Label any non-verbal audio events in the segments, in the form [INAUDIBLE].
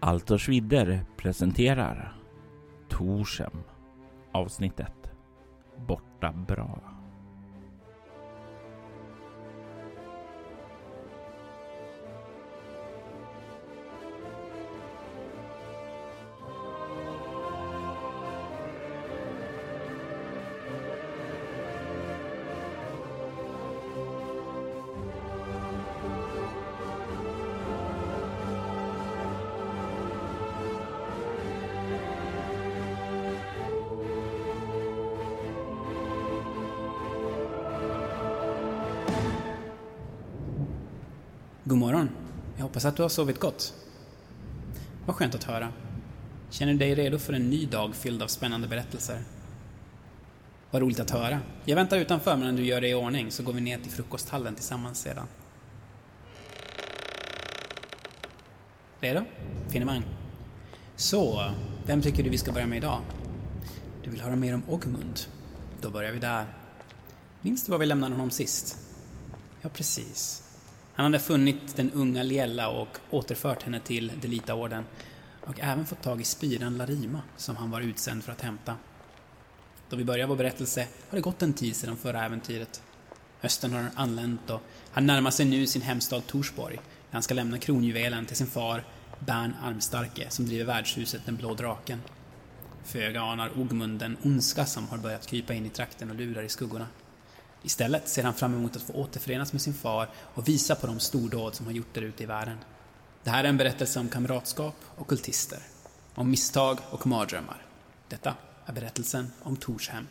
Altos Vidder presenterar Torsem, avsnittet Borta bra. Att du har sovit gott. Vad skönt att höra. Känner du dig redo för en ny dag fylld av spännande berättelser? Vad roligt att höra. Jag väntar utanför medan du gör dig i ordning så går vi ner till frukosthallen tillsammans sedan. Redo? Finemang. Så, vem tycker du vi ska börja med idag? Du vill höra mer om Ogmund? Då börjar vi där. Minns du var vi lämnade honom sist? Ja, precis. Han hade funnit den unga Liella och återfört henne till Delita-orden och även fått tag i spiran Larima som han var utsänd för att hämta. Då vi börjar vår berättelse har det gått en tid sedan förra äventyret. Hösten har anlänt och han närmar sig nu sin hemstad Torsborg där han ska lämna kronjuvelen till sin far Bern Armstarke som driver värdshuset Den blå draken. Föga anar Ogmund den ondska som har börjat krypa in i trakten och lurar i skuggorna. Istället ser han fram emot att få återförenas med sin far och visa på de stordåd som han gjort där ute i världen. Det här är en berättelse om kamratskap och kultister. Om misstag och mardrömmar. Detta är berättelsen om Torshem.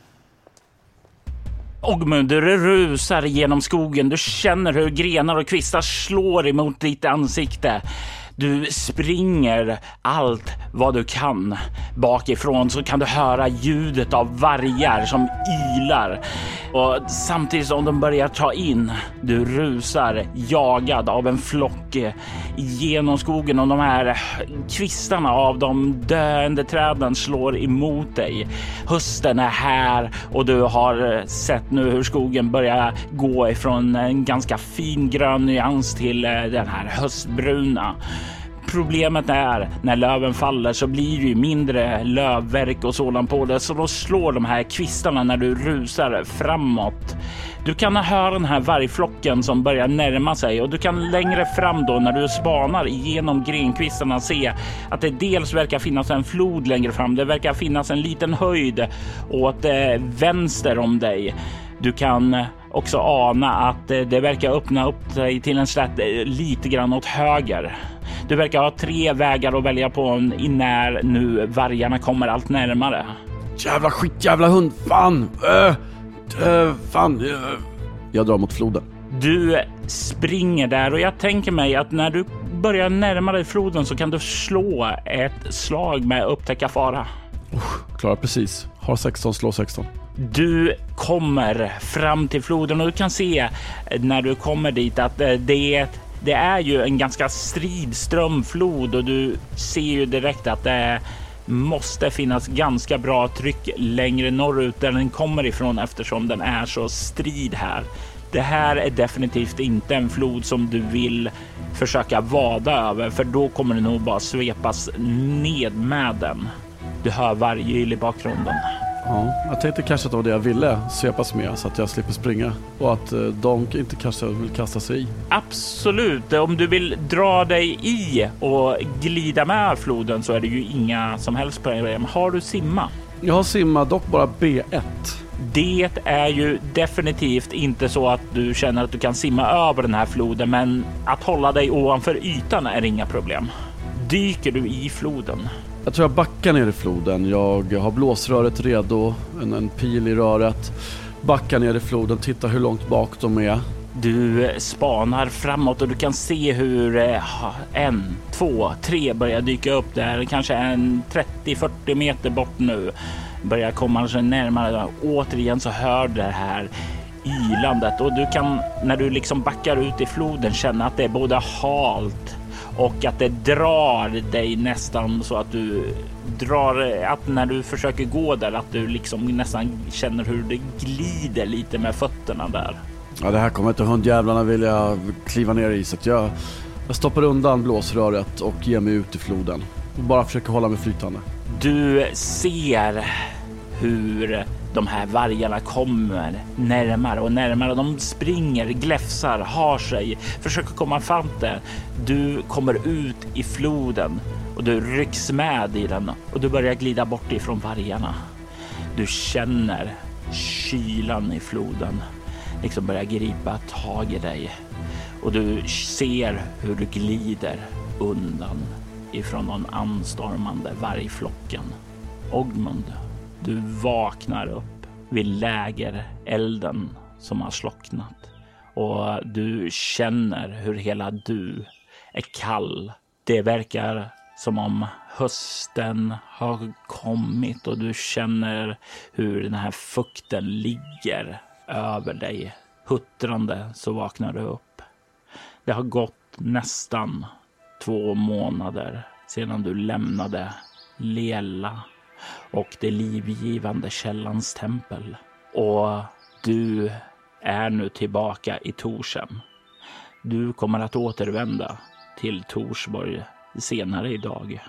Ogmund, du rusar genom skogen. Du känner hur grenar och kvistar slår emot ditt ansikte. Du springer allt vad du kan. Bakifrån så kan du höra ljudet av vargar som ylar. Och samtidigt som de börjar ta in. Du rusar jagad av en flock genom skogen och de här kvistarna av de döende träden slår emot dig. Hösten är här och du har sett nu hur skogen börjar gå ifrån en ganska fin grön nyans till den här höstbruna. Problemet är när löven faller så blir det ju mindre lövverk och sådant på det, så då slår de här kvistarna när du rusar framåt. Du kan höra den här vargflocken som börjar närma sig och du kan längre fram då när du spanar igenom grenkvistarna se att det dels verkar finnas en flod längre fram. Det verkar finnas en liten höjd åt eh, vänster om dig. Du kan också ana att eh, det verkar öppna upp sig till en slätt eh, lite grann åt höger. Du verkar ha tre vägar att välja på när nu vargarna kommer allt närmare. Jävla skitjävla hund! Fan! Äh, äh, fan! Äh. Jag drar mot floden. Du springer där och jag tänker mig att när du börjar närma dig floden så kan du slå ett slag med upptäcka fara. Uh, klarar precis. Har 16, slå 16. Du kommer fram till floden och du kan se eh, när du kommer dit att eh, det är det är ju en ganska strid strömflod och du ser ju direkt att det måste finnas ganska bra tryck längre norrut där den kommer ifrån eftersom den är så strid här. Det här är definitivt inte en flod som du vill försöka vada över för då kommer det nog bara svepas ned med den. Du hör vargyl i bakgrunden. Ja, jag tänkte kanske att det var det jag ville svepas med så att jag slipper springa och att eh, Donk inte kanske vill kasta sig i. Absolut, om du vill dra dig i och glida med floden så är det ju inga som helst problem. Har du simma? Jag har simma, dock bara B1. Det är ju definitivt inte så att du känner att du kan simma över den här floden, men att hålla dig ovanför ytan är inga problem. Dyker du i floden? Jag tror jag backar ner i floden. Jag har blåsröret redo, en, en pil i röret. Backar ner i floden, tittar hur långt bak de är. Du eh, spanar framåt och du kan se hur eh, en, två, tre börjar dyka upp där. Kanske en 30-40 meter bort nu. Börjar komma sig närmare. Återigen så hör det här ylandet och du kan när du liksom backar ut i floden känna att det är både halt och att det drar dig nästan så att du drar att när du försöker gå där att du liksom nästan känner hur det glider lite med fötterna där. Ja, det här kommer inte hundjävlarna vilja kliva ner i så att jag, jag stoppar undan blåsröret och ger mig ut i floden. och bara försöker hålla mig flytande. Du ser hur de här vargarna kommer närmare och närmare. De springer, gläfsar, har sig, försöker komma fram till Du kommer ut i floden och du rycks med i den och du börjar glida bort ifrån vargarna. Du känner kylan i floden liksom börjar gripa tag i dig och du ser hur du glider undan ifrån den anstormande vargflocken. Ogmund, du vaknar upp vid lägerelden som har slocknat och du känner hur hela du är kall. Det verkar som om hösten har kommit och du känner hur den här fukten ligger över dig. Huttrande så vaknar du upp. Det har gått nästan två månader sedan du lämnade Lela och det livgivande källans tempel. Och du är nu tillbaka i Torshem. Du kommer att återvända till Torsborg senare idag.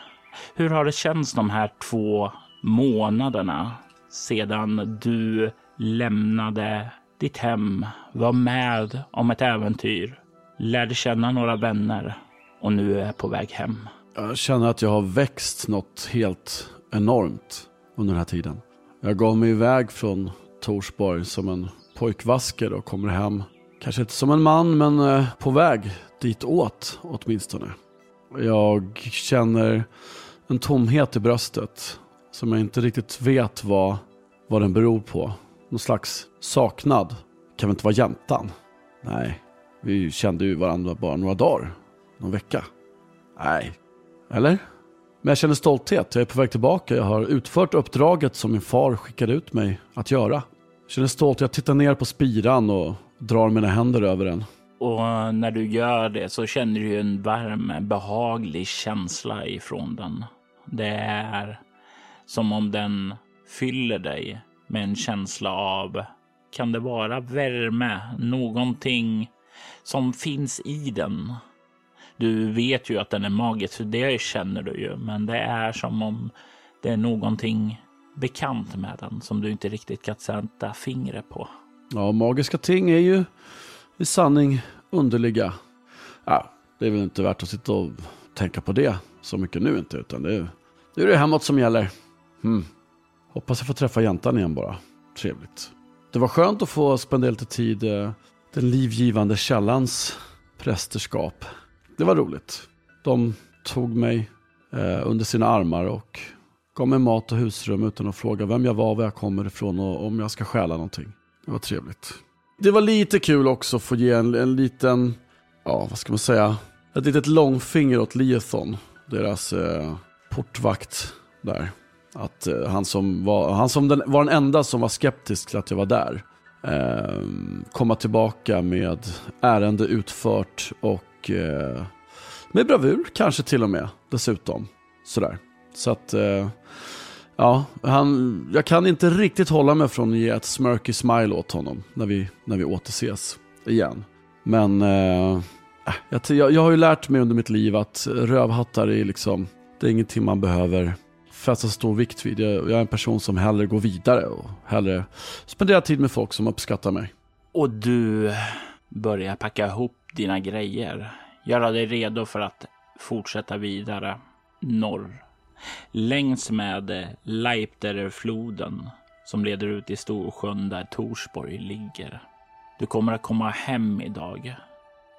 Hur har det känts de här två månaderna sedan du lämnade ditt hem, var med om ett äventyr, lärde känna några vänner och nu är på väg hem? Jag känner att jag har växt något helt enormt under den här tiden. Jag gav mig iväg från Torsborg som en pojkvasker och kommer hem, kanske inte som en man, men eh, på väg ditåt åtminstone. Jag känner en tomhet i bröstet som jag inte riktigt vet vad, vad den beror på. Någon slags saknad. Kan väl inte vara jäntan? Nej, vi kände ju varandra bara några dagar. Någon vecka. Nej, eller? Men jag känner stolthet. Jag är på väg tillbaka. Jag har utfört uppdraget som min far skickade ut mig att göra. Jag känner stolthet. Jag tittar ner på spiran och drar mina händer över den. Och eh, när du gör det så känner du en varm, behaglig känsla ifrån den. Det är som om den fyller dig med en känsla av, kan det vara värme, någonting som finns i den? Du vet ju att den är magisk, för det känner du ju, men det är som om det är någonting bekant med den som du inte riktigt kan sätta fingret på. Ja, magiska ting är ju i sanning underliga. Ja, det är väl inte värt att sitta och tänka på det så mycket nu inte, utan det är, det är det hemåt som gäller. Hmm. Hoppas jag får träffa jäntan igen bara. Trevligt. Det var skönt att få spendera lite tid eh, den livgivande källans prästerskap. Det var roligt. De tog mig eh, under sina armar och gav mig mat och husrum utan att fråga vem jag var, var jag kommer ifrån och om jag ska stjäla någonting. Det var trevligt. Det var lite kul också att få ge en, en liten, ja vad ska man säga, ett litet långfinger åt Liathon, deras eh, portvakt där. Att eh, han som, var, han som den, var den enda som var skeptisk till att jag var där. Eh, komma tillbaka med ärende utfört och eh, med bravur kanske till och med dessutom. Sådär. Så att, eh, ja, han, jag kan inte riktigt hålla mig från att ge ett smirky smile åt honom när vi, när vi återses igen. Men eh, äh, jag, jag har ju lärt mig under mitt liv att rövhattar är liksom, det är ingenting man behöver fästa stor vikt vid. Jag, jag är en person som hellre går vidare och hellre spenderar tid med folk som uppskattar mig. Och du börjar packa ihop dina grejer. Göra dig redo för att fortsätta vidare norr. Längs med Leipterfloden som leder ut i Storsjön där Torsborg ligger. Du kommer att komma hem idag.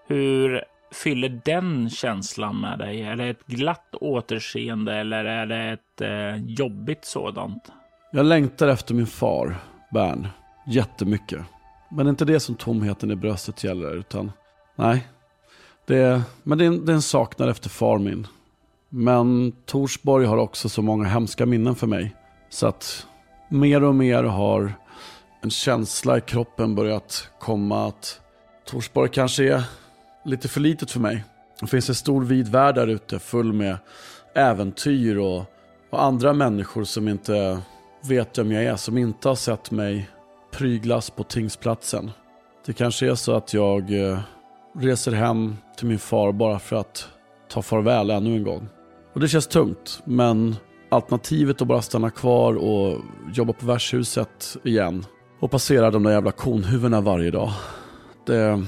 Hur fyller den känslan med dig? Är det ett glatt återseende eller är det ett eh, jobbigt sådant? Jag längtar efter min far, Bern, jättemycket. Men det är inte det som tomheten i bröstet gäller, utan nej. Det är, men det är, en, det är en saknad efter far min. Men Torsborg har också så många hemska minnen för mig. Så att mer och mer har en känsla i kroppen börjat komma att Torsborg kanske är lite för litet för mig. Det finns en stor vid värld där ute full med äventyr och, och andra människor som inte vet vem jag är, som inte har sett mig pryglas på tingsplatsen. Det kanske är så att jag eh, reser hem till min far bara för att ta farväl ännu en gång. Och det känns tungt, men alternativet att bara stanna kvar och jobba på värdshuset igen och passera de där jävla konhuvudena varje dag. Det...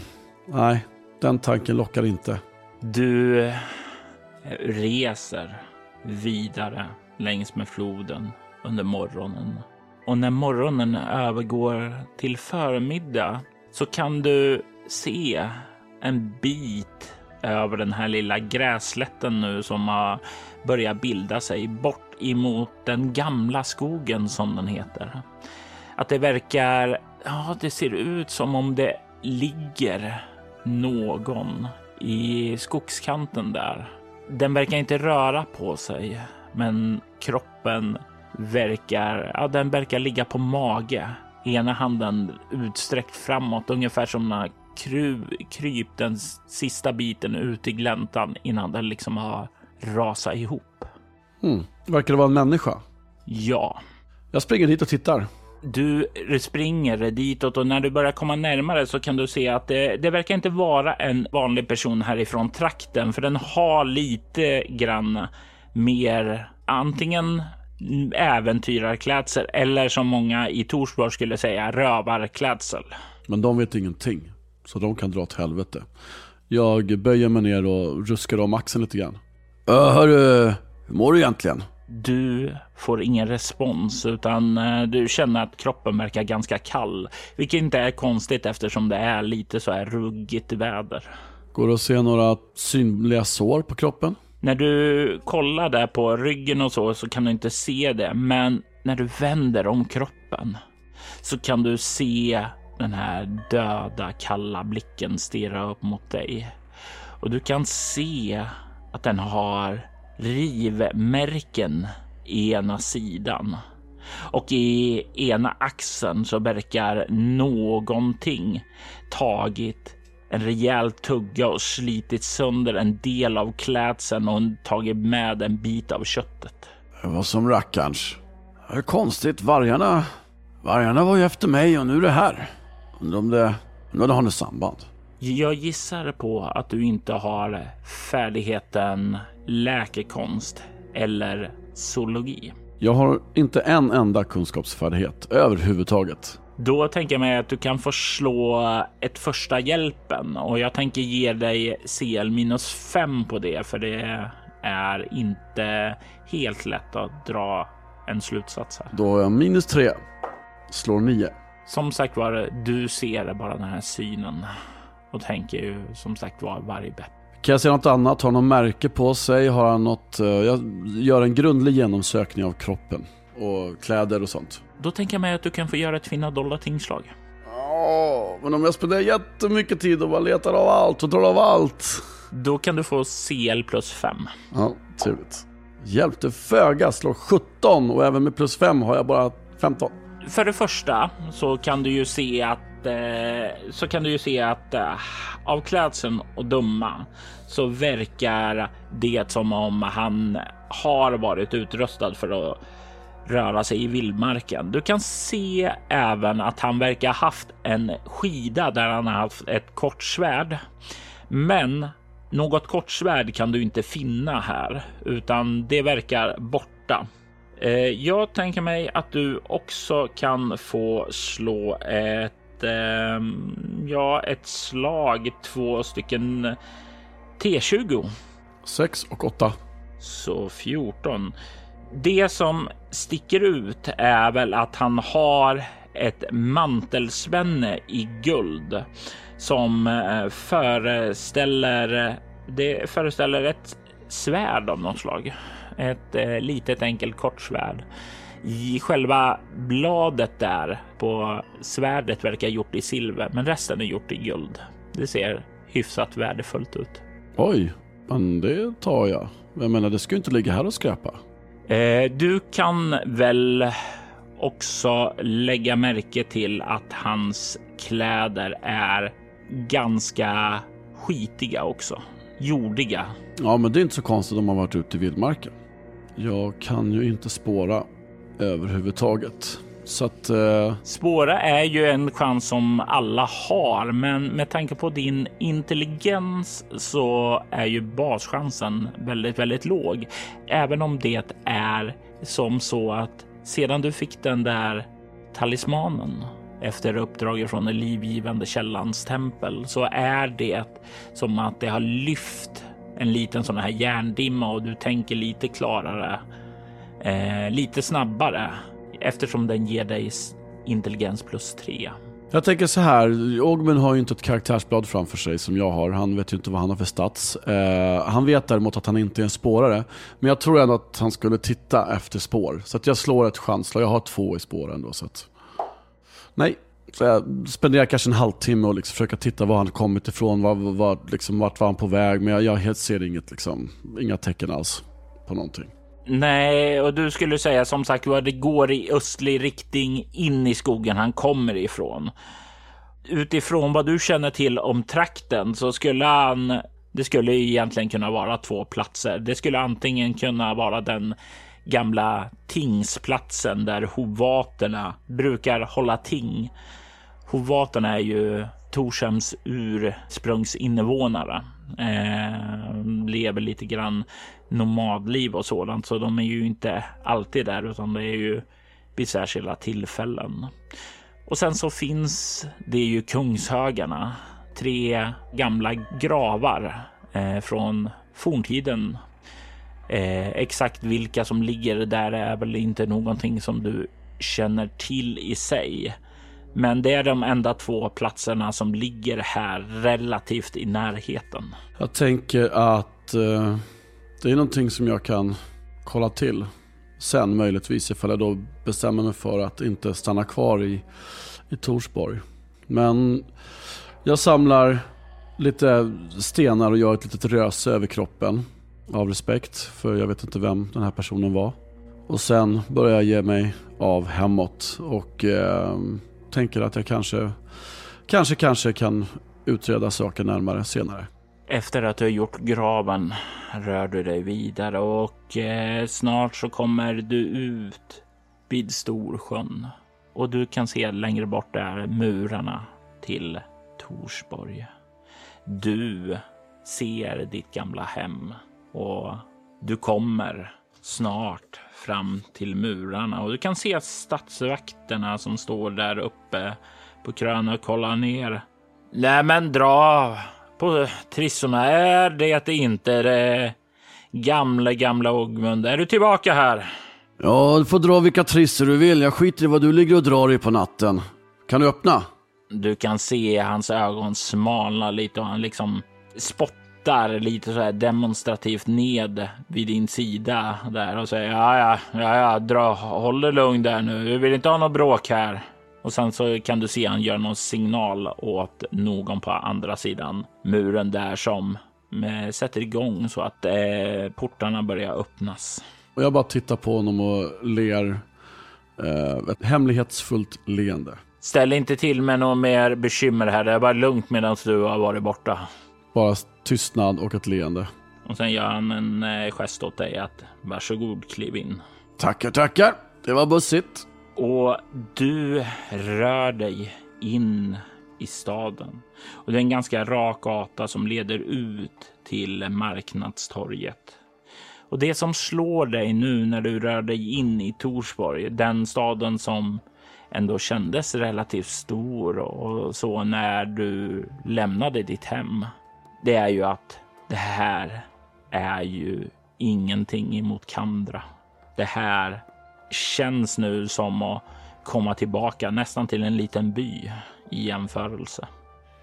Nej, den tanken lockar inte. Du eh, reser vidare längs med floden under morgonen. Och när morgonen övergår till förmiddag så kan du se en bit över den här lilla gräslätten nu som har börjat bilda sig bort emot den gamla skogen som den heter. Att det verkar, ja, det ser ut som om det ligger någon i skogskanten där. Den verkar inte röra på sig, men kroppen verkar, ja, den verkar ligga på mage. Ena handen utsträckt framåt, ungefär som när kru, kryp den sista biten ut i gläntan innan den liksom har rasat ihop. Hmm. Verkar det vara en människa? Ja. Jag springer dit och tittar. Du springer ditåt och när du börjar komma närmare så kan du se att det, det, verkar inte vara en vanlig person härifrån trakten, för den har lite grann mer antingen äventyrarklädsel eller som många i Torsborg skulle säga rövarklädsel. Men de vet ingenting, så de kan dra åt helvete. Jag böjer mig ner och ruskar om axeln lite grann. Äh, hörru, hur mår du egentligen? Du får ingen respons utan eh, du känner att kroppen verkar ganska kall, vilket inte är konstigt eftersom det är lite så här ruggigt väder. Går det att se några synliga sår på kroppen? När du kollar där på ryggen och så, så kan du inte se det, men när du vänder om kroppen så kan du se den här döda kalla blicken stirra upp mot dig. Och du kan se att den har rivmärken i ena sidan. Och i ena axeln så verkar någonting tagit en rejäl tugga och slitit sönder en del av klädseln och tagit med en bit av köttet. Det var som rackarns. Det är konstigt, vargarna, vargarna var ju efter mig och nu är det här. Undrar om det, undrar om det har något samband. Jag gissar på att du inte har färdigheten läkekonst eller zoologi. Jag har inte en enda kunskapsfärdighet överhuvudtaget. Då tänker jag mig att du kan få slå ett första hjälpen och jag tänker ge dig CL minus 5 på det för det är inte helt lätt att dra en slutsats här. Då har jag minus 3. Slår 9. Som sagt var, du ser bara den här synen och tänker ju som sagt var vargbett. Kan jag se något annat? Har han något märke på sig? Har han något? Uh, jag gör en grundlig genomsökning av kroppen och kläder och sånt. Då tänker jag mig att du kan få göra ett finna dolda tingslag. Ja, men om jag spenderar jättemycket tid och bara letar av allt och drar av allt. Då kan du få CL plus 5. Ja, trevligt. Hjälpte föga, slår 17 och även med plus 5 har jag bara 15. För det första så kan du ju se att eh, så kan du ju se att eh, av klädseln och döma så verkar det som om han har varit utrustad för att röra sig i vildmarken. Du kan se även att han verkar ha haft en skida där han har haft ett kort svärd. Men något kort svärd kan du inte finna här, utan det verkar borta. Eh, jag tänker mig att du också kan få slå ett, eh, ja, ett slag, två stycken T20. 6 och 8. Så 14. Det som sticker ut är väl att han har ett mantelspänne i guld som eh, föreställer det föreställer ett svärd av något slag. Ett eh, litet enkelt kortsvärd. I själva bladet där på svärdet verkar gjort i silver, men resten är gjort i guld. Det ser hyfsat värdefullt ut. Oj, men det tar jag. Jag menar, det ska ju inte ligga här och skräpa. Eh, du kan väl också lägga märke till att hans kläder är ganska skitiga också. Jordiga. Ja, men det är inte så konstigt om man varit ute i vildmarken. Jag kan ju inte spåra överhuvudtaget. Så att... Eh... Spåra är ju en chans som alla har, men med tanke på din intelligens så är ju baschansen väldigt, väldigt låg. Även om det är som så att sedan du fick den där talismanen efter uppdraget från den livgivande källans tempel så är det som att det har lyft en liten sån här järndimma och du tänker lite klarare, eh, lite snabbare eftersom den ger dig intelligens plus tre. Jag tänker så här, Ogmen har ju inte ett karaktärsblad framför sig som jag har. Han vet ju inte vad han har för stats. Eh, han vet däremot att han inte är en spårare. Men jag tror ändå att han skulle titta efter spår. Så att jag slår ett chanslag, Jag har två i spåren då. Så att... Nej, så jag spenderar kanske en halvtimme och liksom försöker titta var han kommit ifrån, var, var, liksom, vart var han på väg. Men jag, jag ser inget, liksom, inga tecken alls på någonting. Nej, och du skulle säga som sagt var det går i östlig riktning in i skogen han kommer ifrån. Utifrån vad du känner till om trakten så skulle han. Det skulle egentligen kunna vara två platser. Det skulle antingen kunna vara den gamla tingsplatsen där hovaterna brukar hålla ting. Hovaterna är ju Torshems ursprungsinvånare. Eh, lever lite grann nomadliv och sådant, så de är ju inte alltid där, utan det är ju vid särskilda tillfällen. Och sen så finns det ju Kungshögarna, tre gamla gravar eh, från forntiden. Eh, exakt vilka som ligger där är väl inte någonting som du känner till i sig. Men det är de enda två platserna som ligger här relativt i närheten. Jag tänker att eh, det är någonting som jag kan kolla till sen möjligtvis ifall jag då bestämmer mig för att inte stanna kvar i, i Torsborg. Men jag samlar lite stenar och gör ett litet röse över kroppen av respekt för jag vet inte vem den här personen var. Och sen börjar jag ge mig av hemåt och eh, tänker att jag kanske, kanske, kanske kan utreda saken närmare senare. Efter att du har gjort graven rör du dig vidare och eh, snart så kommer du ut vid Storsjön och du kan se längre bort där murarna till Torsborg. Du ser ditt gamla hem och du kommer snart fram till murarna och du kan se stadsvakterna som står där uppe på krönet och kollar ner. Nej, men dra på trissorna. Är det inte det gamla, gamla Ogmund? Är du tillbaka här? Ja, du får dra vilka trissor du vill. Jag skiter i vad du ligger och drar i på natten. Kan du öppna? Du kan se hans ögon smalna lite och han liksom spottar tittar lite så här demonstrativt ned vid din sida där och säger ja, ja, ja, ja, dra, håll dig lugn där nu. Vi vill inte ha något bråk här. Och sen så kan du se han gör någon signal åt någon på andra sidan muren där som med, sätter igång så att eh, portarna börjar öppnas. Och jag bara tittar på honom och ler eh, ett hemlighetsfullt leende. Ställ inte till med något mer bekymmer här. Det är bara lugnt medan du har varit borta. Bara tystnad och ett leende. Och sen gör han en eh, gest åt dig att varsågod kliv in. Tackar, tackar. Det var bussigt. Och du rör dig in i staden. Och det är en ganska rak gata som leder ut till marknadstorget. Och det som slår dig nu när du rör dig in i Torsborg, den staden som ändå kändes relativt stor och så när du lämnade ditt hem det är ju att det här är ju ingenting emot Kandra. Det här känns nu som att komma tillbaka nästan till en liten by i jämförelse.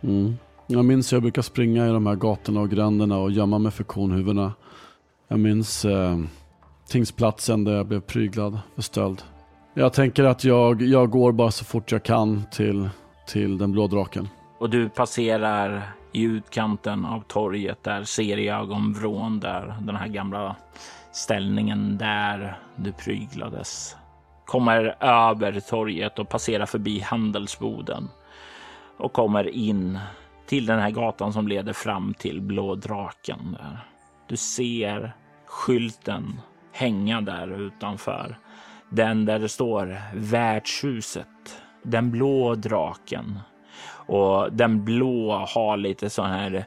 Mm. Jag minns jag brukar springa i de här gatorna och gränderna och gömma mig för konhuvudena. Jag minns eh, tingsplatsen där jag blev pryglad för stöld. Jag tänker att jag, jag går bara så fort jag kan till, till den blå draken. Och du passerar i utkanten av torget där serieögonvrån där den här gamla ställningen där du pryglades kommer över torget och passerar förbi handelsboden och kommer in till den här gatan som leder fram till Blå draken. Där. Du ser skylten hänga där utanför Den där det står värdshuset. Den blå draken. Och den blå har lite sån här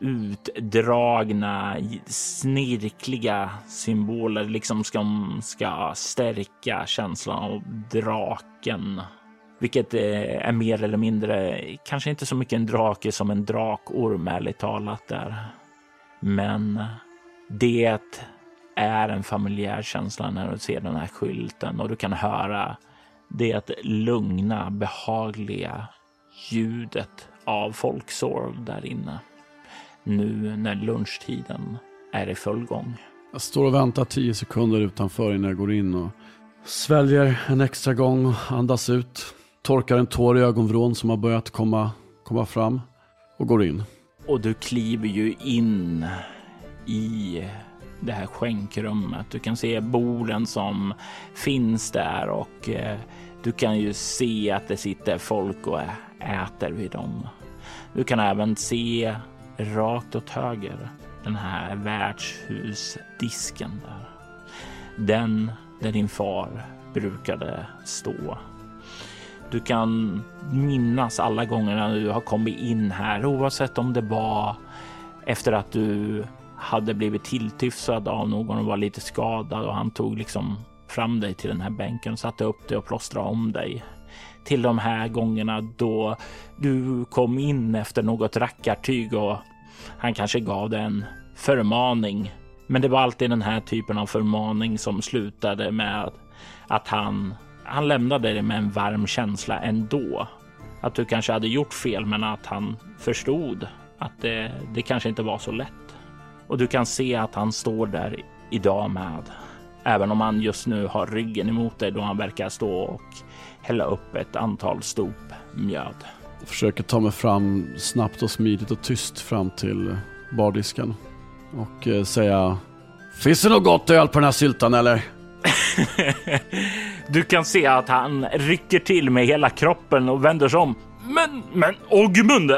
utdragna, snirkliga symboler, liksom som ska stärka känslan av draken. Vilket eh, är mer eller mindre, kanske inte så mycket en drake som en drakorm ärligt talat där. Men det är en familjär känsla när du ser den här skylten och du kan höra det lugna, behagliga ljudet av folksorg där inne. Nu när lunchtiden är i full gång. Jag står och väntar tio sekunder utanför innan jag går in och sväljer en extra gång och andas ut. Torkar en tår i ögonvrån som har börjat komma, komma fram och går in. Och du kliver ju in i det här skänkrummet. Du kan se borden som finns där och eh, du kan ju se att det sitter folk och äter vid dem. Du kan även se rakt åt höger den här värdshusdisken där. Den där din far brukade stå. Du kan minnas alla gånger du har kommit in här, oavsett om det var efter att du hade blivit tilltyfsad av någon och var lite skadad och han tog liksom fram dig till den här bänken, satte upp dig och plåstrade om dig. Till de här gångerna då du kom in efter något rackartyg och han kanske gav dig en förmaning. Men det var alltid den här typen av förmaning som slutade med att han, han lämnade dig med en varm känsla ändå. Att du kanske hade gjort fel, men att han förstod att det, det kanske inte var så lätt. Och du kan se att han står där idag med. Även om han just nu har ryggen emot dig då han verkar stå och hälla upp ett antal stop mjöd. Jag försöker ta mig fram snabbt och smidigt och tyst fram till bardisken. Och eh, säga Finns det något gott öl på den här syltan eller? [LAUGHS] du kan se att han rycker till med hela kroppen och vänder sig om. Men, men Ogmund! Eh,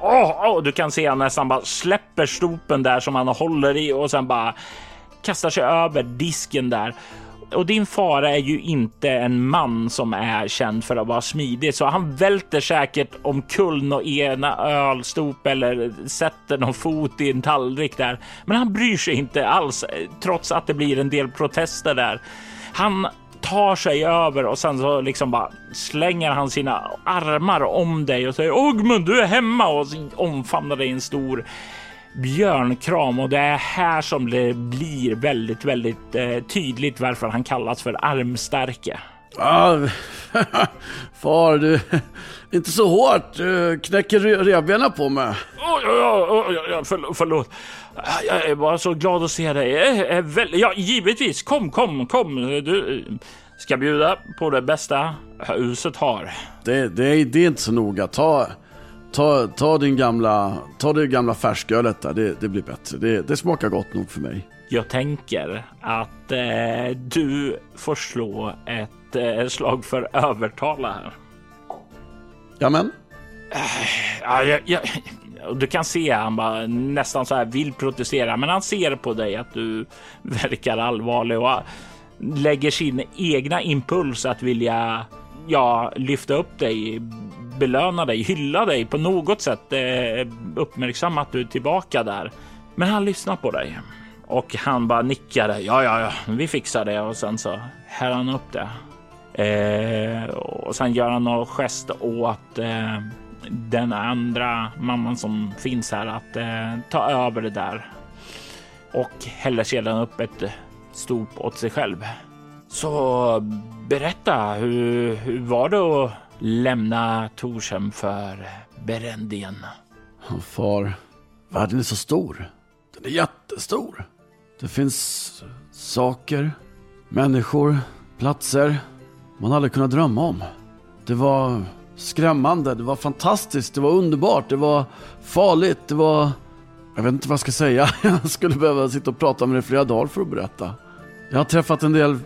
oh, oh, du kan se han nästan bara släpper stopen där som han håller i och sen bara kastar sig över disken där. Och din fara är ju inte en man som är känd för att vara smidig, så han välter säkert omkull något ena ölstop eller sätter någon fot i en tallrik där. Men han bryr sig inte alls, trots att det blir en del protester där. Han tar sig över och sen så liksom bara slänger han sina armar om dig och säger Ogmund, du är hemma och omfamnar dig i en stor björnkram och det är här som det blir väldigt, väldigt eh, tydligt varför han kallas för armstarke. Ah, [LAUGHS] far, du, inte så hårt. Du knäcker revbenen på mig. Oh, ja, oh, ja, ja, för, förlåt. Jag är bara så glad att se dig. Ja, givetvis. Kom, kom, kom. Du ska bjuda på det bästa huset har. Det, det, det är inte så noga. Ta, Ta, ta din gamla, ta det gamla färskölet där, det, det blir bättre. Det, det, smakar gott nog för mig. Jag tänker att eh, du får slå ett eh, slag för övertala här. Jamen. Ja, ja, ja. Du kan se han bara nästan så här vill protestera, men han ser på dig att du [LAUGHS] verkar allvarlig och lägger sin egna impuls att vilja ja, lyfta upp dig belöna dig, hylla dig på något sätt, eh, uppmärksamma att du är tillbaka där. Men han lyssnar på dig och han bara nickade. Ja, ja, ja, vi fixar det och sen så här han upp det. Eh, och sen gör han någon gest åt eh, den andra mamman som finns här att eh, ta över det där och häller sedan upp ett stop åt sig själv. Så berätta, hur, hur var det att lämna Torshem för Berendien. Far, världen är så stor. Den är jättestor. Det finns saker, människor, platser man aldrig kunnat drömma om. Det var skrämmande, det var fantastiskt, det var underbart, det var farligt, det var... Jag vet inte vad jag ska säga. [LAUGHS] Jag skulle behöva sitta och prata med dig flera dagar för att berätta. Jag har träffat en del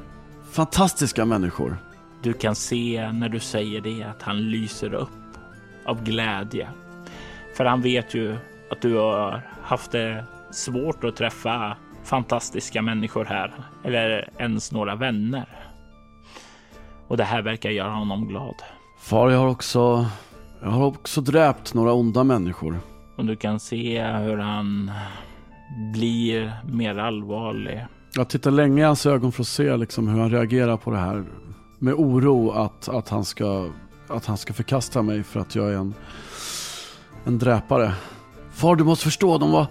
fantastiska människor. Du kan se när du säger det att han lyser upp av glädje. För han vet ju att du har haft det svårt att träffa fantastiska människor här eller ens några vänner. Och det här verkar göra honom glad. Far, jag har också, jag har också dräpt några onda människor. Och du kan se hur han blir mer allvarlig. Jag tittar länge i hans ögon för att se liksom hur han reagerar på det här. Med oro att, att, han, ska, att han ska förkasta mig för att jag är en, en dräpare. Far, du måste förstå, de var,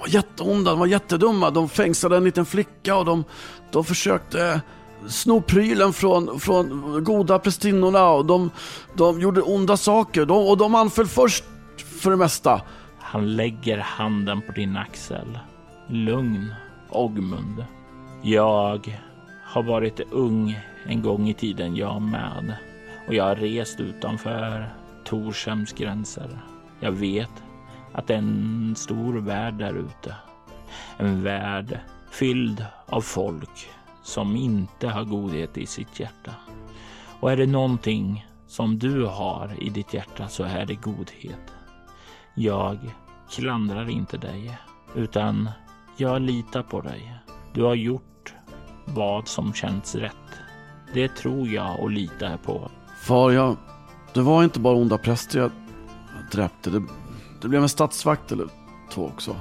var jätteonda, de var jättedumma. De fängslade en liten flicka och de, de försökte sno prylen från, från goda prästinnorna och de, de gjorde onda saker. De, och de anföll först för det mesta. Han lägger handen på din axel. Lugn, Ogmund. Jag har varit ung en gång i tiden, jag med. Och jag har rest utanför Torshems gränser. Jag vet att det är en stor värld där ute. En värld fylld av folk som inte har godhet i sitt hjärta. Och är det någonting som du har i ditt hjärta så är det godhet. Jag klandrar inte dig, utan jag litar på dig. Du har gjort vad som känns rätt. Det tror jag och litar på. Far, jag, det var inte bara onda präster jag dräpte. Det, det blev en statsvakt eller två också.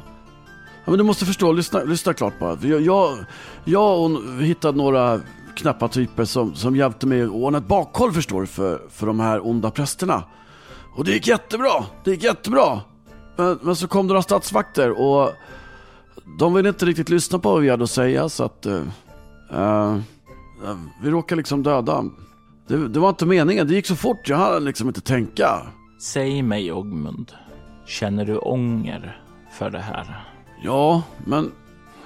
Ja, men du måste förstå, lyssna, lyssna klart bara. Jag, jag, jag och hittade några knappa typer som, som hjälpte mig att ordna ett bakhåll förstår du, för, för de här onda prästerna. Och det gick jättebra, det gick jättebra. Men, men så kom det några statsvakter och de ville inte riktigt lyssna på vad vi hade att säga så att uh, uh, vi råkade liksom döda. Det, det, var inte meningen, det gick så fort, jag hann liksom inte tänka. Säg mig Ogmund, känner du ånger för det här? Ja, men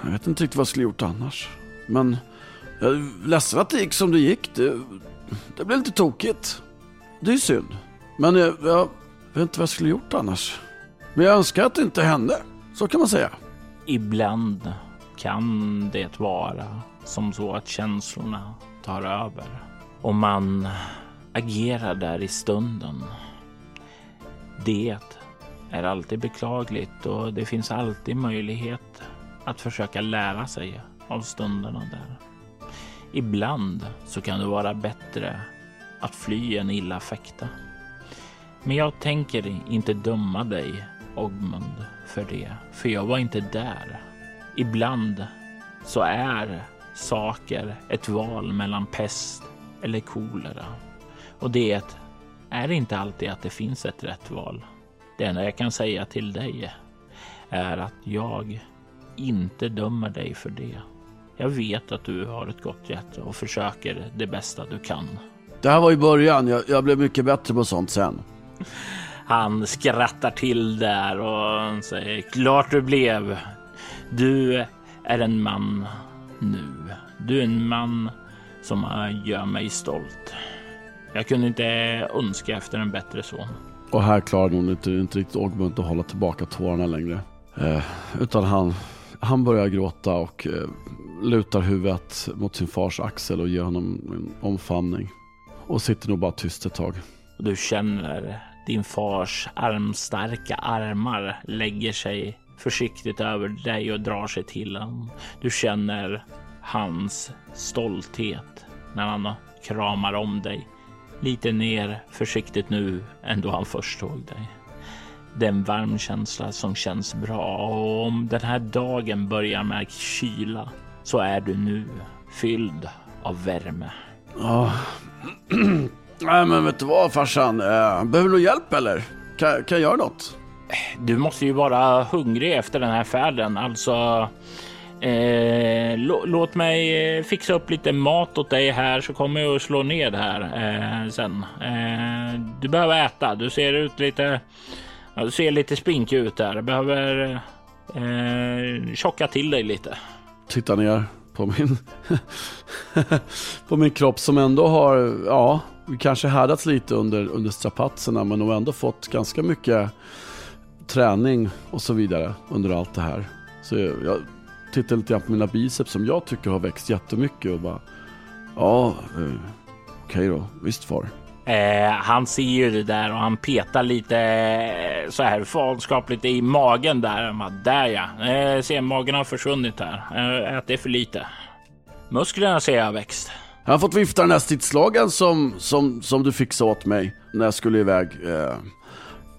jag vet inte riktigt vad jag skulle gjort annars. Men jag är ledsen att det gick som det gick. Det, det blev lite tokigt. Det är synd. Men jag, jag vet inte vad jag skulle gjort annars. Men jag önskar att det inte hände. Så kan man säga. Ibland kan det vara som så att känslorna tar över och man agerar där i stunden. Det är alltid beklagligt och det finns alltid möjlighet att försöka lära sig av stunderna där. Ibland så kan det vara bättre att fly än illa fäkta. Men jag tänker inte döma dig, Ogmund, för det, för jag var inte där. Ibland så är saker ett val mellan pest eller kolera och det är inte alltid att det finns ett rätt val. Det enda jag kan säga till dig är att jag inte dömer dig för det. Jag vet att du har ett gott hjärta och försöker det bästa du kan. Det här var i början. Jag, jag blev mycket bättre på sånt sen. [LAUGHS] Han skrattar till där och säger klart du blev. Du är en man nu. Du är en man som gör mig stolt. Jag kunde inte önska efter en bättre son. Och här klarar hon inte, inte riktigt Ogmund att hålla tillbaka tårarna längre. Eh, utan han, han börjar gråta och eh, lutar huvudet mot sin fars axel och ger honom en omfamning. Och sitter nog bara tyst ett tag. Du känner din fars armstarka armar lägger sig försiktigt över dig och drar sig till honom. Du känner hans stolthet när han kramar om dig lite ner försiktigt nu än då han först såg dig. Det är en varm känsla som känns bra och om den här dagen börjar med kyla så är du nu fylld av värme. Ja, [CLEARS THROAT] nej men vet du vad farsan, eh, behöver du hjälp eller? Kan, kan jag göra något? Du måste ju vara hungrig efter den här färden, alltså Eh, låt mig eh, fixa upp lite mat åt dig här så kommer jag att slå ner här eh, sen. Eh, du behöver äta. Du ser ut lite. Ja, du ser lite spinkig ut där. Du behöver eh, tjocka till dig lite. Titta ner på min [LAUGHS] på min kropp som ändå har, ja, kanske härdats lite under, under strapatserna men nog ändå fått ganska mycket träning och så vidare under allt det här. Så jag tittar lite grann på mina biceps som jag tycker har växt jättemycket och bara ja, eh, okej okay då, visst far. Eh, han ser ju det där och han petar lite eh, så här fanskapligt i magen där. Bara, där ja, eh, ser magen har försvunnit här. Eh, ätit för lite. Musklerna ser jag har växt. Jag har fått vifta den här stridslagen som, som, som du fixade åt mig när jag skulle iväg. Eh,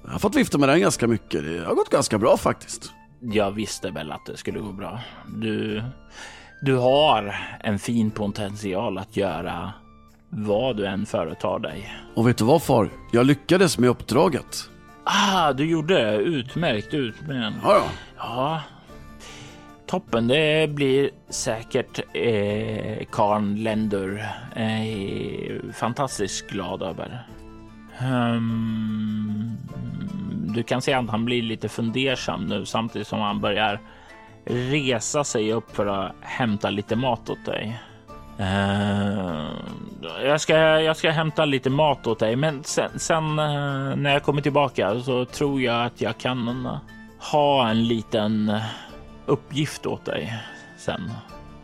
jag har fått vifta med den ganska mycket. Det har gått ganska bra faktiskt. Jag visste väl att det skulle gå bra. Du, du har en fin potential att göra vad du än företar dig. Och vet du vad far? Jag lyckades med uppdraget. Ah, du gjorde det. Utmärkt, utmärkt. Ja, ja. Ja, toppen. Det blir säkert eh, Karl Lender eh, fantastiskt glad över. Um, du kan se att han blir lite fundersam nu samtidigt som han börjar resa sig upp för att hämta lite mat åt dig. Uh, jag, ska, jag ska hämta lite mat åt dig, men sen, sen uh, när jag kommer tillbaka så tror jag att jag kan uh, ha en liten eh, uppgift åt dig sen.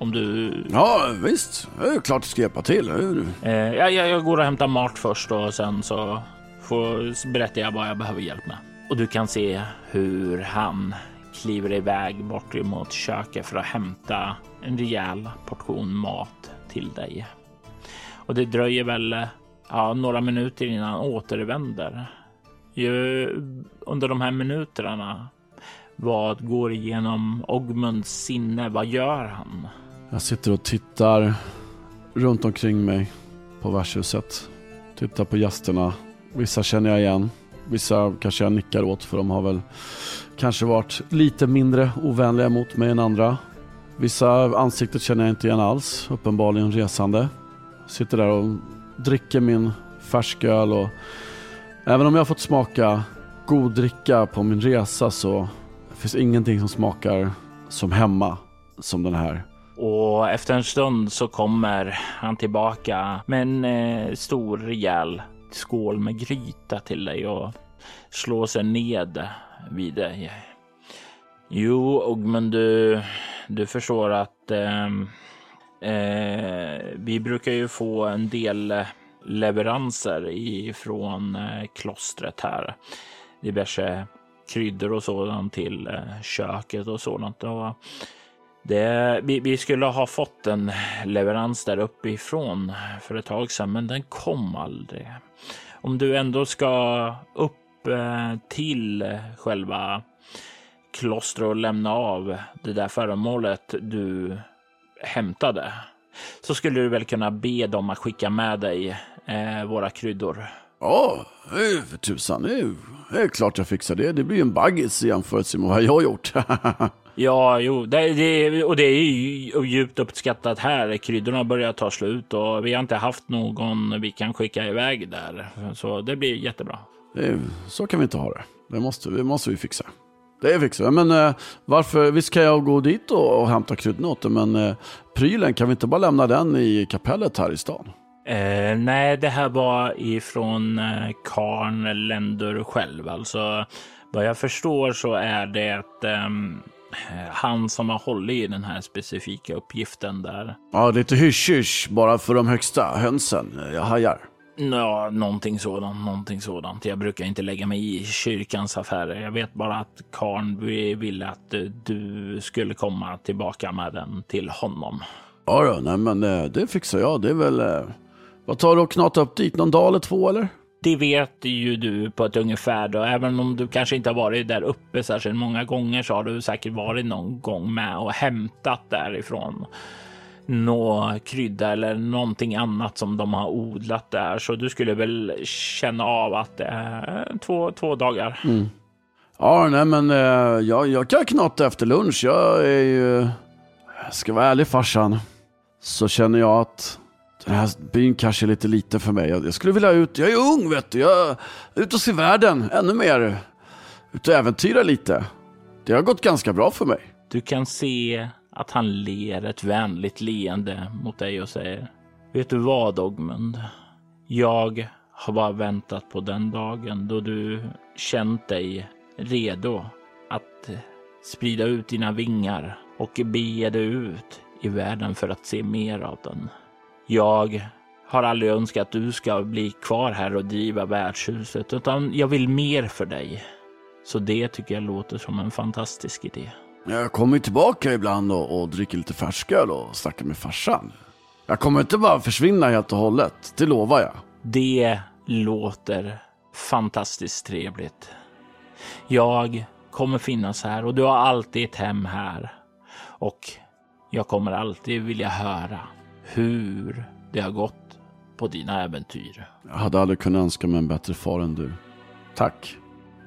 Om du... Ja, visst. Det är klart du ska hjälpa till. Eh, jag, jag går och hämtar mat först och sen så får, berättar jag vad jag behöver hjälp med. Och du kan se hur han kliver iväg bort mot köket för att hämta en rejäl portion mat till dig. Och det dröjer väl ja, några minuter innan han återvänder. Ju, under de här minuterna, vad går igenom Ogmunds sinne? Vad gör han? Jag sitter och tittar runt omkring mig på värdshuset. Tittar på gästerna. Vissa känner jag igen. Vissa kanske jag nickar åt för de har väl kanske varit lite mindre ovänliga mot mig än andra. Vissa ansikten känner jag inte igen alls, uppenbarligen resande. Sitter där och dricker min färsköl och även om jag fått smaka god dricka på min resa så finns ingenting som smakar som hemma som den här. Och efter en stund så kommer han tillbaka med en eh, stor rejäl skål med gryta till dig och slår sig ned vid dig. Jo, men du, du förstår att eh, eh, vi brukar ju få en del leveranser ifrån eh, klostret här. Diverse kryddor och sådant till eh, köket och sådant. Och det, vi, vi, skulle ha fått en leverans där uppifrån för ett tag sedan, men den kom aldrig. Om du ändå ska upp eh, till själva klostret och lämna av det där föremålet du hämtade så skulle du väl kunna be dem att skicka med dig eh, våra kryddor. Ja, eh, för tusan. Det är, det är klart jag fixar det. Det blir en baggis i jämförelse med vad jag har gjort. [LAUGHS] Ja, jo, det, det, och det är ju djupt uppskattat här. Kryddorna börjar ta slut och vi har inte haft någon vi kan skicka iväg där. Så det blir jättebra. Det, så kan vi inte ha det. Det måste, det måste vi fixa. Det fixar vi. Men eh, varför, visst kan jag gå dit och, och hämta kryddorna åt det, men eh, prylen, kan vi inte bara lämna den i kapellet här i stan? Eh, nej, det här var ifrån eh, Karn Länder själv. Alltså, vad jag förstår så är det um, han som har hållit i den här specifika uppgiften där. Ja, lite hysch-hysch bara för de högsta hönsen. Jag hajar. Ja, någonting sådant, någonting sådant. Jag brukar inte lägga mig i kyrkans affärer. Jag vet bara att Karn ville att du skulle komma tillbaka med den till honom. Ja, då, nej, men eh, det fixar jag. Det är väl... Eh, vad tar du att knata upp dit? Någon dag eller två eller? Det vet ju du på ett ungefär då. Även om du kanske inte har varit där uppe särskilt många gånger så har du säkert varit någon gång med och hämtat därifrån nå krydda eller någonting annat som de har odlat där. Så du skulle väl känna av att det är två, två dagar. Mm. Ja, nej men eh, jag, jag kan knata efter lunch. Jag är ju, jag ska vara ärlig farsan, så känner jag att den här byn kanske är lite liten för mig. Jag, jag skulle vilja ut, jag är ung vet du. Jag är och se världen ännu mer. Ut och äventyra lite. Det har gått ganska bra för mig. Du kan se att han ler ett vänligt leende mot dig och säger Vet du vad Ogmund? Jag har bara väntat på den dagen då du känt dig redo att sprida ut dina vingar och bege dig ut i världen för att se mer av den. Jag har aldrig önskat att du ska bli kvar här och driva värdshuset, utan jag vill mer för dig. Så det tycker jag låter som en fantastisk idé. Jag kommer tillbaka ibland och, och dricker lite färsköl och snackar med farsan. Jag kommer inte bara försvinna helt och hållet, det lovar jag. Det låter fantastiskt trevligt. Jag kommer finnas här och du har alltid ett hem här. Och jag kommer alltid vilja höra hur det har gått på dina äventyr. Jag hade aldrig kunnat önska mig en bättre far än du. Tack.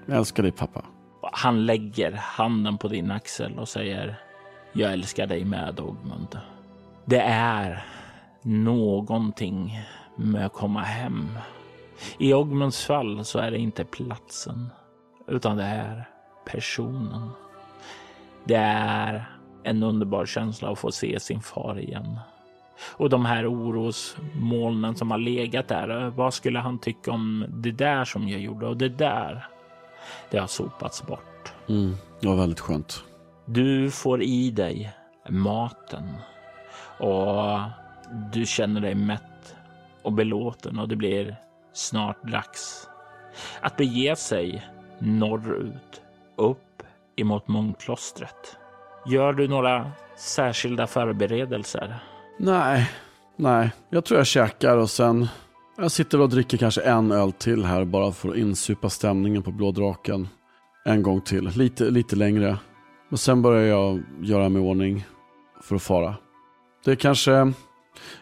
Jag älskar dig pappa. Han lägger handen på din axel och säger Jag älskar dig med Ogmund. Det är någonting med att komma hem. I Ogmunds fall så är det inte platsen, utan det är personen. Det är en underbar känsla att få se sin far igen. Och de här orosmolnen som har legat där. Vad skulle han tycka om det där som jag gjorde och det där? Det har sopats bort. Mm, det var väldigt skönt. Du får i dig maten och du känner dig mätt och belåten och det blir snart dags att bege sig norrut, upp emot munkklostret. Gör du några särskilda förberedelser? Nej, nej. Jag tror jag käkar och sen... Jag sitter och dricker kanske en öl till här bara för att insupa stämningen på Blå Draken. En gång till, lite, lite längre. Och sen börjar jag göra mig i ordning för att fara. Det är kanske...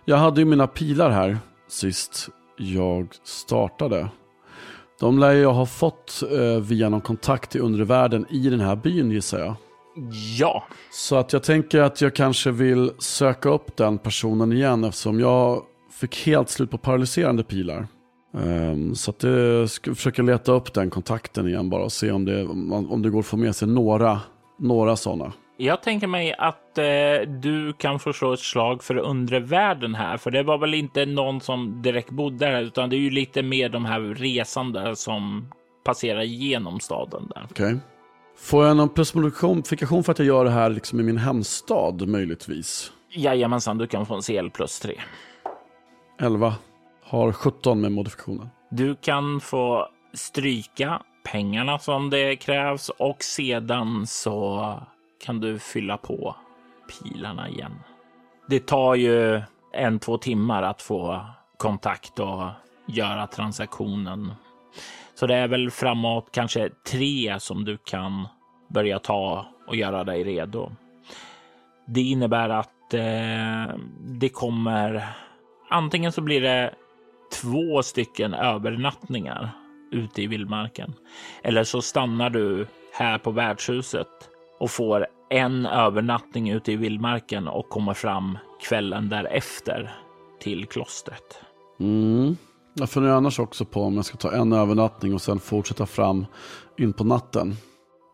Jag hade ju mina pilar här sist jag startade. De lär jag ha fått eh, via någon kontakt i undre världen i den här byn gissar jag. Ja, Så att jag tänker att jag kanske vill söka upp den personen igen eftersom jag fick helt slut på paralyserande pilar. Ehm, så att jag ska försöka leta upp den kontakten igen bara och se om det, om det går att få med sig några, några sådana. jag tänker mig att eh, du kan få slå ett slag för undre världen här, för det var väl inte någon som direkt bodde där, utan det är ju lite mer de här resande som passerar igenom staden där. Okej. Får jag någon plusmodifikation för att jag gör det här liksom i min hemstad möjligtvis? Jajamensan, du kan få en CL plus 3. 11. Har 17 med modifikationen. Du kan få stryka pengarna som det krävs och sedan så kan du fylla på pilarna igen. Det tar ju en, två timmar att få kontakt och göra transaktionen. Så det är väl framåt kanske tre som du kan börja ta och göra dig redo. Det innebär att eh, det kommer antingen så blir det två stycken övernattningar ute i vildmarken. Eller så stannar du här på värdshuset och får en övernattning ute i vildmarken och kommer fram kvällen därefter till klostret. Mm. Jag funderar annars också på om jag ska ta en övernattning och sen fortsätta fram in på natten.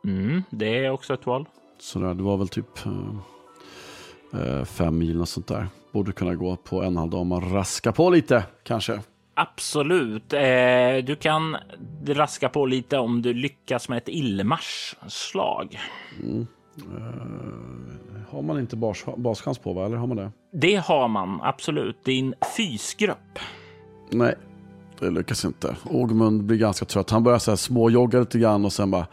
Mm, det är också ett val. Sådär, det var väl typ eh, eh, fem mil och sånt där. Borde kunna gå på en halv dag om man raskar på lite kanske. Absolut. Eh, du kan raska på lite om du lyckas med ett illmarsslag. Har man inte bas, baschans på va? Eller har man det? Det har man absolut. Din fysgrupp. Nej, det lyckas inte. Ågmund blir ganska trött. Han börjar så här småjogga lite grann och sen bara,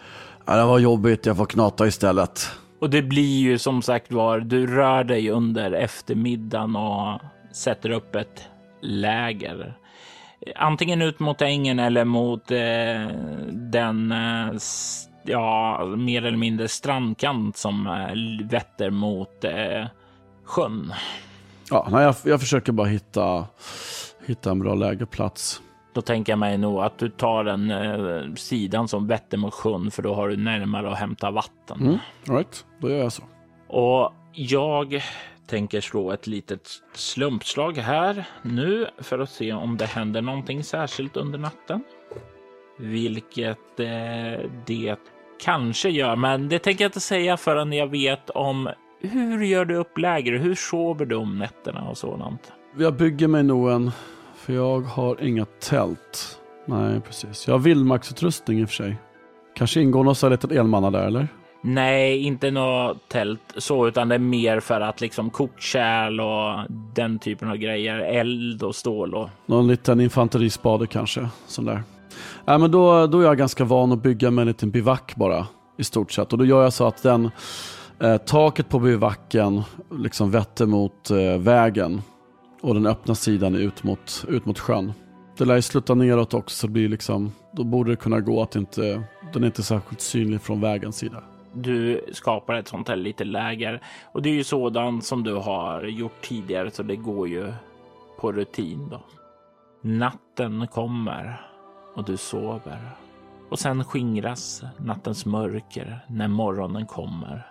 "Ja, det var jobbigt, jag får knata istället. Och det blir ju som sagt var, du rör dig under eftermiddagen och sätter upp ett läger. Antingen ut mot ängen eller mot eh, den eh, ja, mer eller mindre strandkant som eh, vetter mot eh, sjön. Ja, nej, jag, jag försöker bara hitta, hitta en bra lägerplats. Då tänker jag mig nog att du tar den eh, sidan som vetter mot sjön för då har du närmare att hämta vatten. Mm, right, då gör jag så. Och jag tänker slå ett litet slumpslag här nu för att se om det händer någonting särskilt under natten. Vilket eh, det kanske gör, men det tänker jag inte säga förrän jag vet om hur gör du upp läger? Hur sover du om nätterna och sådant? Jag bygger mig nog en, för jag har inga tält. Nej, precis. Jag har vildmarksutrustning i och för sig. Kanske ingår någon sån här liten elmanna där, eller? Nej, inte något tält så, utan det är mer för att liksom kokkärl och den typen av grejer. Eld och stål och Någon liten infanterispade kanske. Sån där. Nej, men då, då är jag ganska van att bygga med en liten bivack bara. I stort sett. Och då gör jag så att den eh, taket på bivacken liksom vetter mot eh, vägen. Och den öppna sidan ut mot, ut mot sjön. Det lär ju sluta neråt också, så det blir liksom, då borde det kunna gå att inte, den är inte särskilt synlig från vägens sida. Du skapar ett sånt här litet läger och det är ju sådant som du har gjort tidigare så det går ju på rutin då. Natten kommer och du sover och sen skingras nattens mörker när morgonen kommer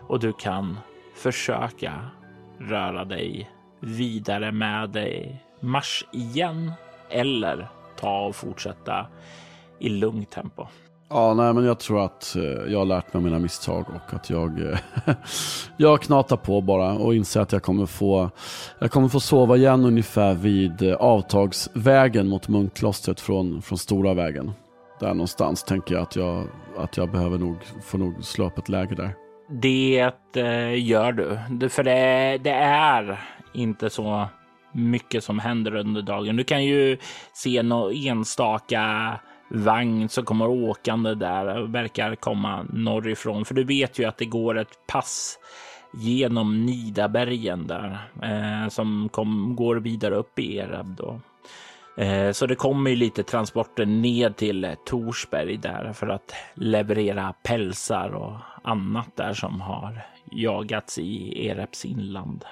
och du kan försöka röra dig vidare med dig marsch igen eller ta och fortsätta i lugnt tempo. Ja, nej, men jag tror att eh, jag har lärt mig mina misstag och att jag, eh, [LAUGHS] jag knatar på bara och inser att jag kommer få, jag kommer få sova igen ungefär vid eh, avtagsvägen mot munkklostret från, från stora vägen. Där någonstans tänker jag att jag, att jag behöver nog, få nog slå upp ett läger där. Det gör du, för det, det är inte så mycket som händer under dagen. Du kan ju se någon enstaka vagn som kommer åkande där och verkar komma norrifrån. För du vet ju att det går ett pass genom Nidabergen där eh, som kom, går vidare upp i Ereb då. Eh, så det kommer ju lite transporter ned till Torsberg där för att leverera pälsar och annat där som har jagats i Erebs inland.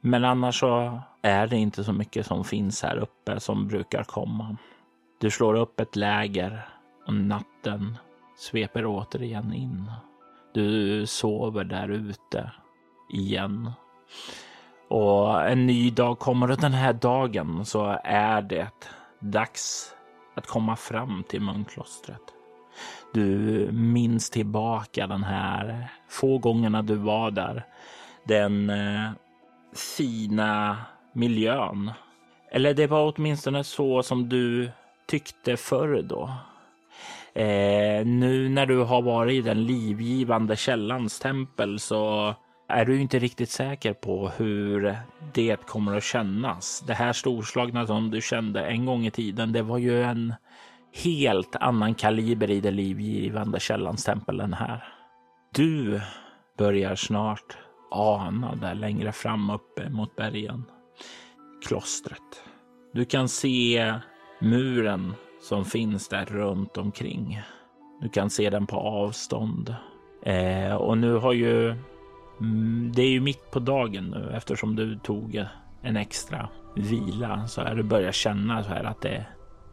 Men annars så är det inte så mycket som finns här uppe som brukar komma. Du slår upp ett läger och natten sveper återigen in. Du sover där ute igen. Och en ny dag kommer och den här dagen så är det dags att komma fram till munklostret. Du minns tillbaka den här få gångerna du var där. Den eh, fina miljön. Eller det var åtminstone så som du tyckte förr då. Eh, nu när du har varit i den livgivande källans tempel så är du inte riktigt säker på hur det kommer att kännas. Det här storslagna som du kände en gång i tiden, det var ju en helt annan kaliber i det livgivande källans tempel än här. Du börjar snart ana där längre fram uppe mot bergen. Klostret. Du kan se muren som finns där runt omkring. Du kan se den på avstånd. Eh, och nu har ju... Mm, det är ju mitt på dagen nu eftersom du tog en extra vila så är du börjar känna så här att det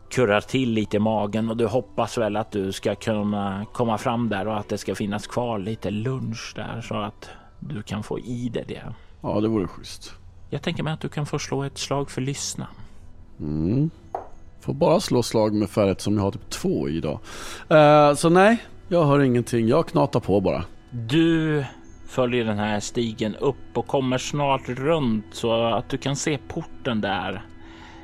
kurrar till lite i magen och du hoppas väl att du ska kunna komma fram där och att det ska finnas kvar lite lunch där så att du kan få i dig det. Ja, det vore schysst. Jag tänker mig att du kan få slå ett slag för lyssna. Mm. Får bara slå slag med färret som jag har typ två i idag. Uh, så nej, jag hör ingenting. Jag knatar på bara. Du följer den här stigen upp och kommer snart runt så att du kan se porten där.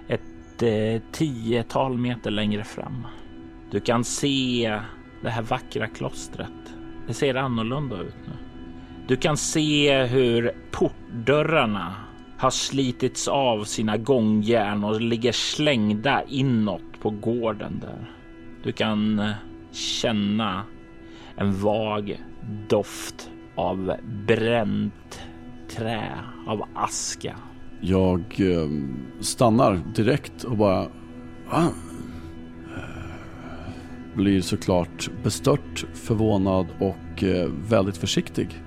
Ett eh, tiotal meter längre fram. Du kan se det här vackra klostret. Det ser annorlunda ut nu. Du kan se hur portdörrarna har slitits av sina gångjärn och ligger slängda inåt på gården där. Du kan eh, känna en vag doft av bränt trä, av aska. Jag eh, stannar direkt och bara... Ah. Blir såklart bestört, förvånad och eh, väldigt försiktig.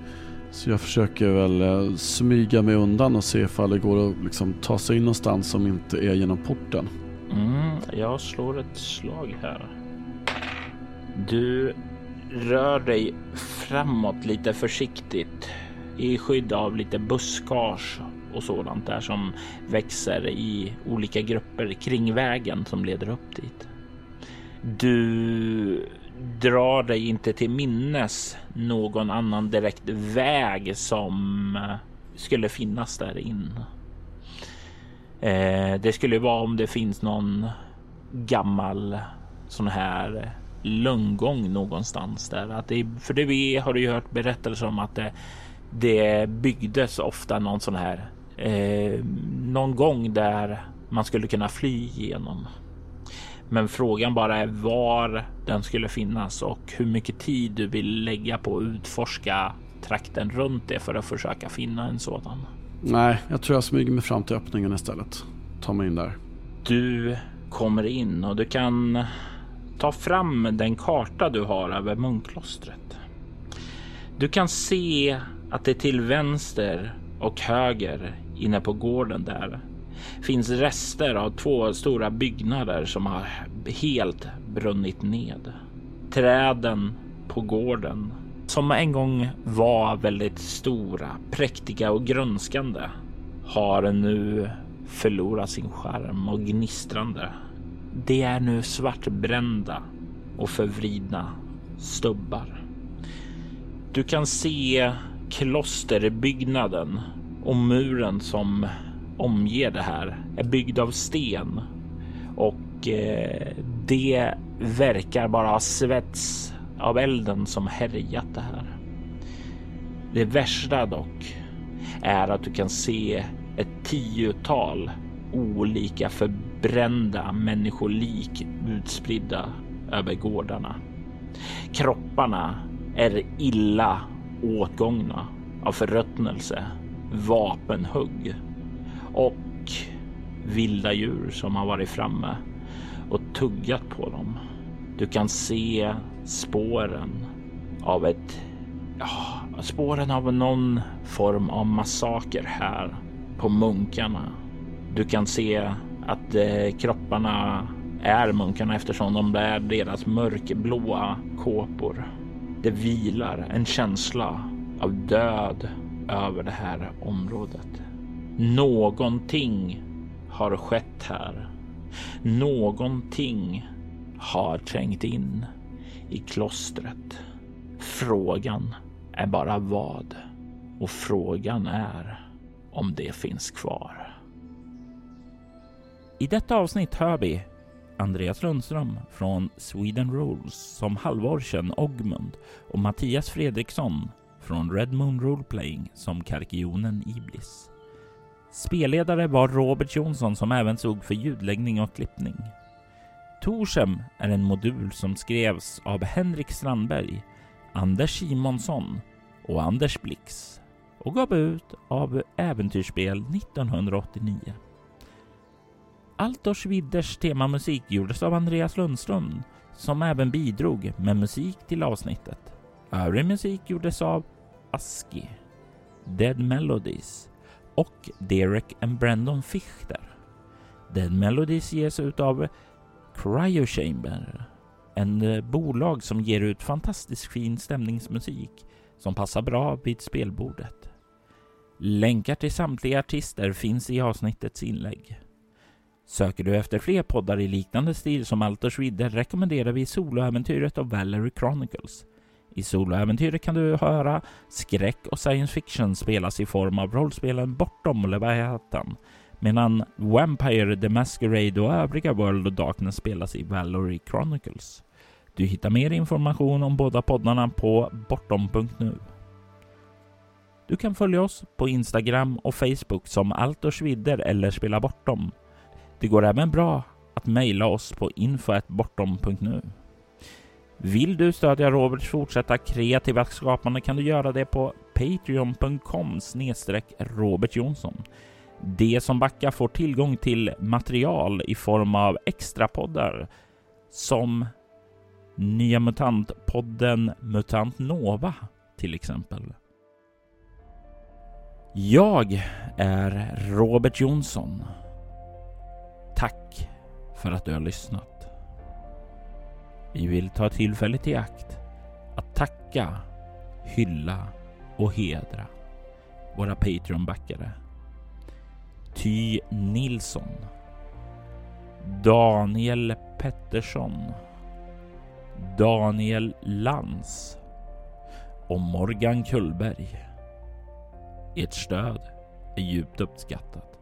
Så jag försöker väl eh, smyga mig undan och se ifall det går att liksom ta sig in någonstans som inte är genom porten. Mm, jag slår ett slag här. Du rör dig framåt lite försiktigt i skydd av lite buskage och sådant där som växer i olika grupper kring vägen som leder upp dit. Du drar dig inte till minnes någon annan direkt väg som eh, skulle finnas där in. Eh, det skulle vara om det finns någon gammal sån här eh, lönngång någonstans där. Att det, för det har du ju hört berättelser om att det, det byggdes ofta någon sån här eh, någon gång där man skulle kunna fly igenom. Men frågan bara är var den skulle finnas och hur mycket tid du vill lägga på att utforska trakten runt det för att försöka finna en sådan. Nej, jag tror jag smyger mig fram till öppningen istället. Ta mig in där. Du kommer in och du kan ta fram den karta du har över munklostret. Du kan se att det till vänster och höger inne på gården där finns rester av två stora byggnader som har helt brunnit ned. Träden på gården som en gång var väldigt stora, präktiga och grönskande har nu förlorat sin skärm och gnistrande. Det är nu svartbrända och förvridna stubbar. Du kan se klosterbyggnaden och muren som omger det här är byggd av sten och eh, det verkar bara ha svets av elden som härjat det här. Det värsta dock är att du kan se ett tiotal olika förbrända människolik utspridda över gårdarna. Kropparna är illa åtgångna av förruttnelse, vapenhugg och vilda djur som har varit framme och tuggat på dem. Du kan se spåren av ett, ja, spåren av någon form av massaker här på munkarna. Du kan se att eh, kropparna är munkarna eftersom de bär deras mörkblåa kåpor. Det vilar en känsla av död över det här området. Någonting har skett här. Någonting har trängt in i klostret. Frågan är bara vad och frågan är om det finns kvar. I detta avsnitt hör vi Andreas Lundström från Sweden Rules som halvårsen Ogmund och Mattias Fredriksson från Red Moon Roleplaying som Karkionen Iblis. Spelledare var Robert Jonsson som även såg för ljudläggning och klippning. Torsem är en modul som skrevs av Henrik Strandberg, Anders Simonsson och Anders Blix och gav ut av Äventyrsspel 1989. Altors Widders temamusik gjordes av Andreas Lundström som även bidrog med musik till avsnittet. Övrig musik gjordes av Aski, Dead Melodies och Derek and Brandon Fichter. Den Melodies ges ut av Cryo Chamber, en eh, bolag som ger ut fantastiskt fin stämningsmusik som passar bra vid spelbordet. Länkar till samtliga artister finns i avsnittets inlägg. Söker du efter fler poddar i liknande stil som Alters vidder rekommenderar vi soloäventyret av Valerie Chronicles. I soloäventyret kan du höra skräck och science fiction spelas i form av rollspelen Bortom Leviathan medan Vampire the Masquerade och övriga World of Darkness spelas i Valory Chronicles. Du hittar mer information om båda poddarna på bortom.nu. Du kan följa oss på Instagram och Facebook som Altorsvidder eller Spela Bortom. Det går även bra att mejla oss på info.bortom.nu. Vill du stödja Roberts fortsatta kreativa skapande kan du göra det på patreon.com Robert Jonsson. De som backar får tillgång till material i form av extrapoddar som Nya MUTANT-podden Mutant Nova till exempel. Jag är Robert Jonsson. Tack för att du har lyssnat. Vi vill ta tillfället i akt att tacka, hylla och hedra våra Patreon-backare. Ty Nilsson. Daniel Pettersson. Daniel Lans och Morgan Kullberg. Ert stöd är djupt uppskattat.